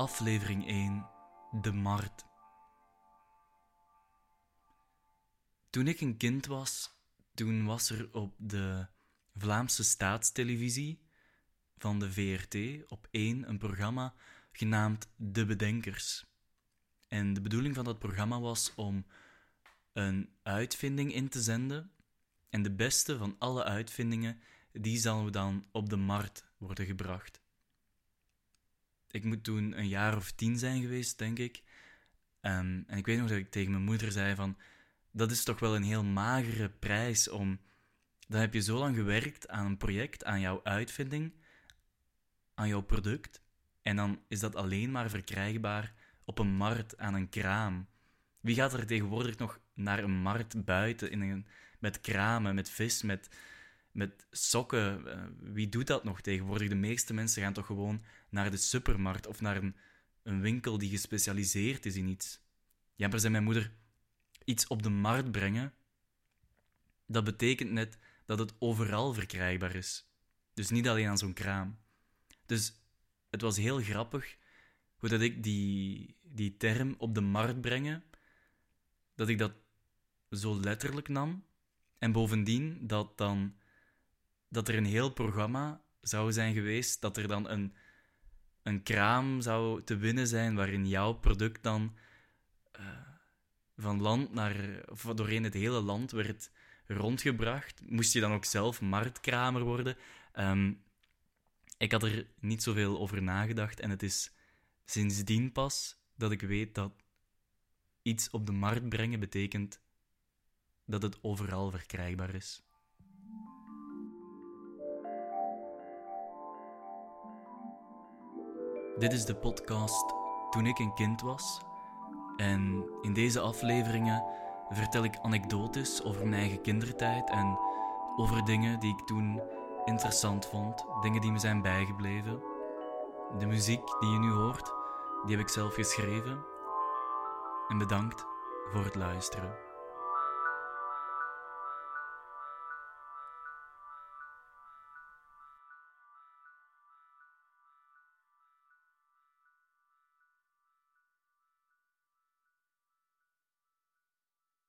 Aflevering 1 De Markt. Toen ik een kind was, toen was er op de Vlaamse staatstelevisie van de VRT op 1 een programma genaamd De Bedenkers. En de bedoeling van dat programma was om een uitvinding in te zenden. En de beste van alle uitvindingen, die zal dan op de markt worden gebracht. Ik moet toen een jaar of tien zijn geweest, denk ik. Ehm, en ik weet nog dat ik tegen mijn moeder zei van... Dat is toch wel een heel magere prijs om... Dan heb je zo lang gewerkt aan een project, aan jouw uitvinding, aan jouw product. En dan is dat alleen maar verkrijgbaar op een markt, aan een kraam. Wie gaat er tegenwoordig nog naar een markt buiten in een, met kramen, met vis, met, met sokken? Eh, wie doet dat nog tegenwoordig? De meeste mensen gaan toch gewoon naar de supermarkt of naar een, een winkel die gespecialiseerd is in iets. Ja, maar zei mijn moeder, iets op de markt brengen, dat betekent net dat het overal verkrijgbaar is. Dus niet alleen aan zo'n kraam. Dus het was heel grappig hoe dat ik die, die term op de markt brengen, dat ik dat zo letterlijk nam. En bovendien dat dan dat er een heel programma zou zijn geweest, dat er dan een, een kraam zou te winnen zijn waarin jouw product dan uh, van land naar, of doorheen het hele land werd rondgebracht. Moest je dan ook zelf marktkramer worden? Um, ik had er niet zoveel over nagedacht en het is sindsdien pas dat ik weet dat iets op de markt brengen betekent dat het overal verkrijgbaar is. Dit is de podcast Toen ik een kind was. En in deze afleveringen vertel ik anekdotes over mijn eigen kindertijd en over dingen die ik toen interessant vond, dingen die me zijn bijgebleven. De muziek die je nu hoort, die heb ik zelf geschreven. En bedankt voor het luisteren.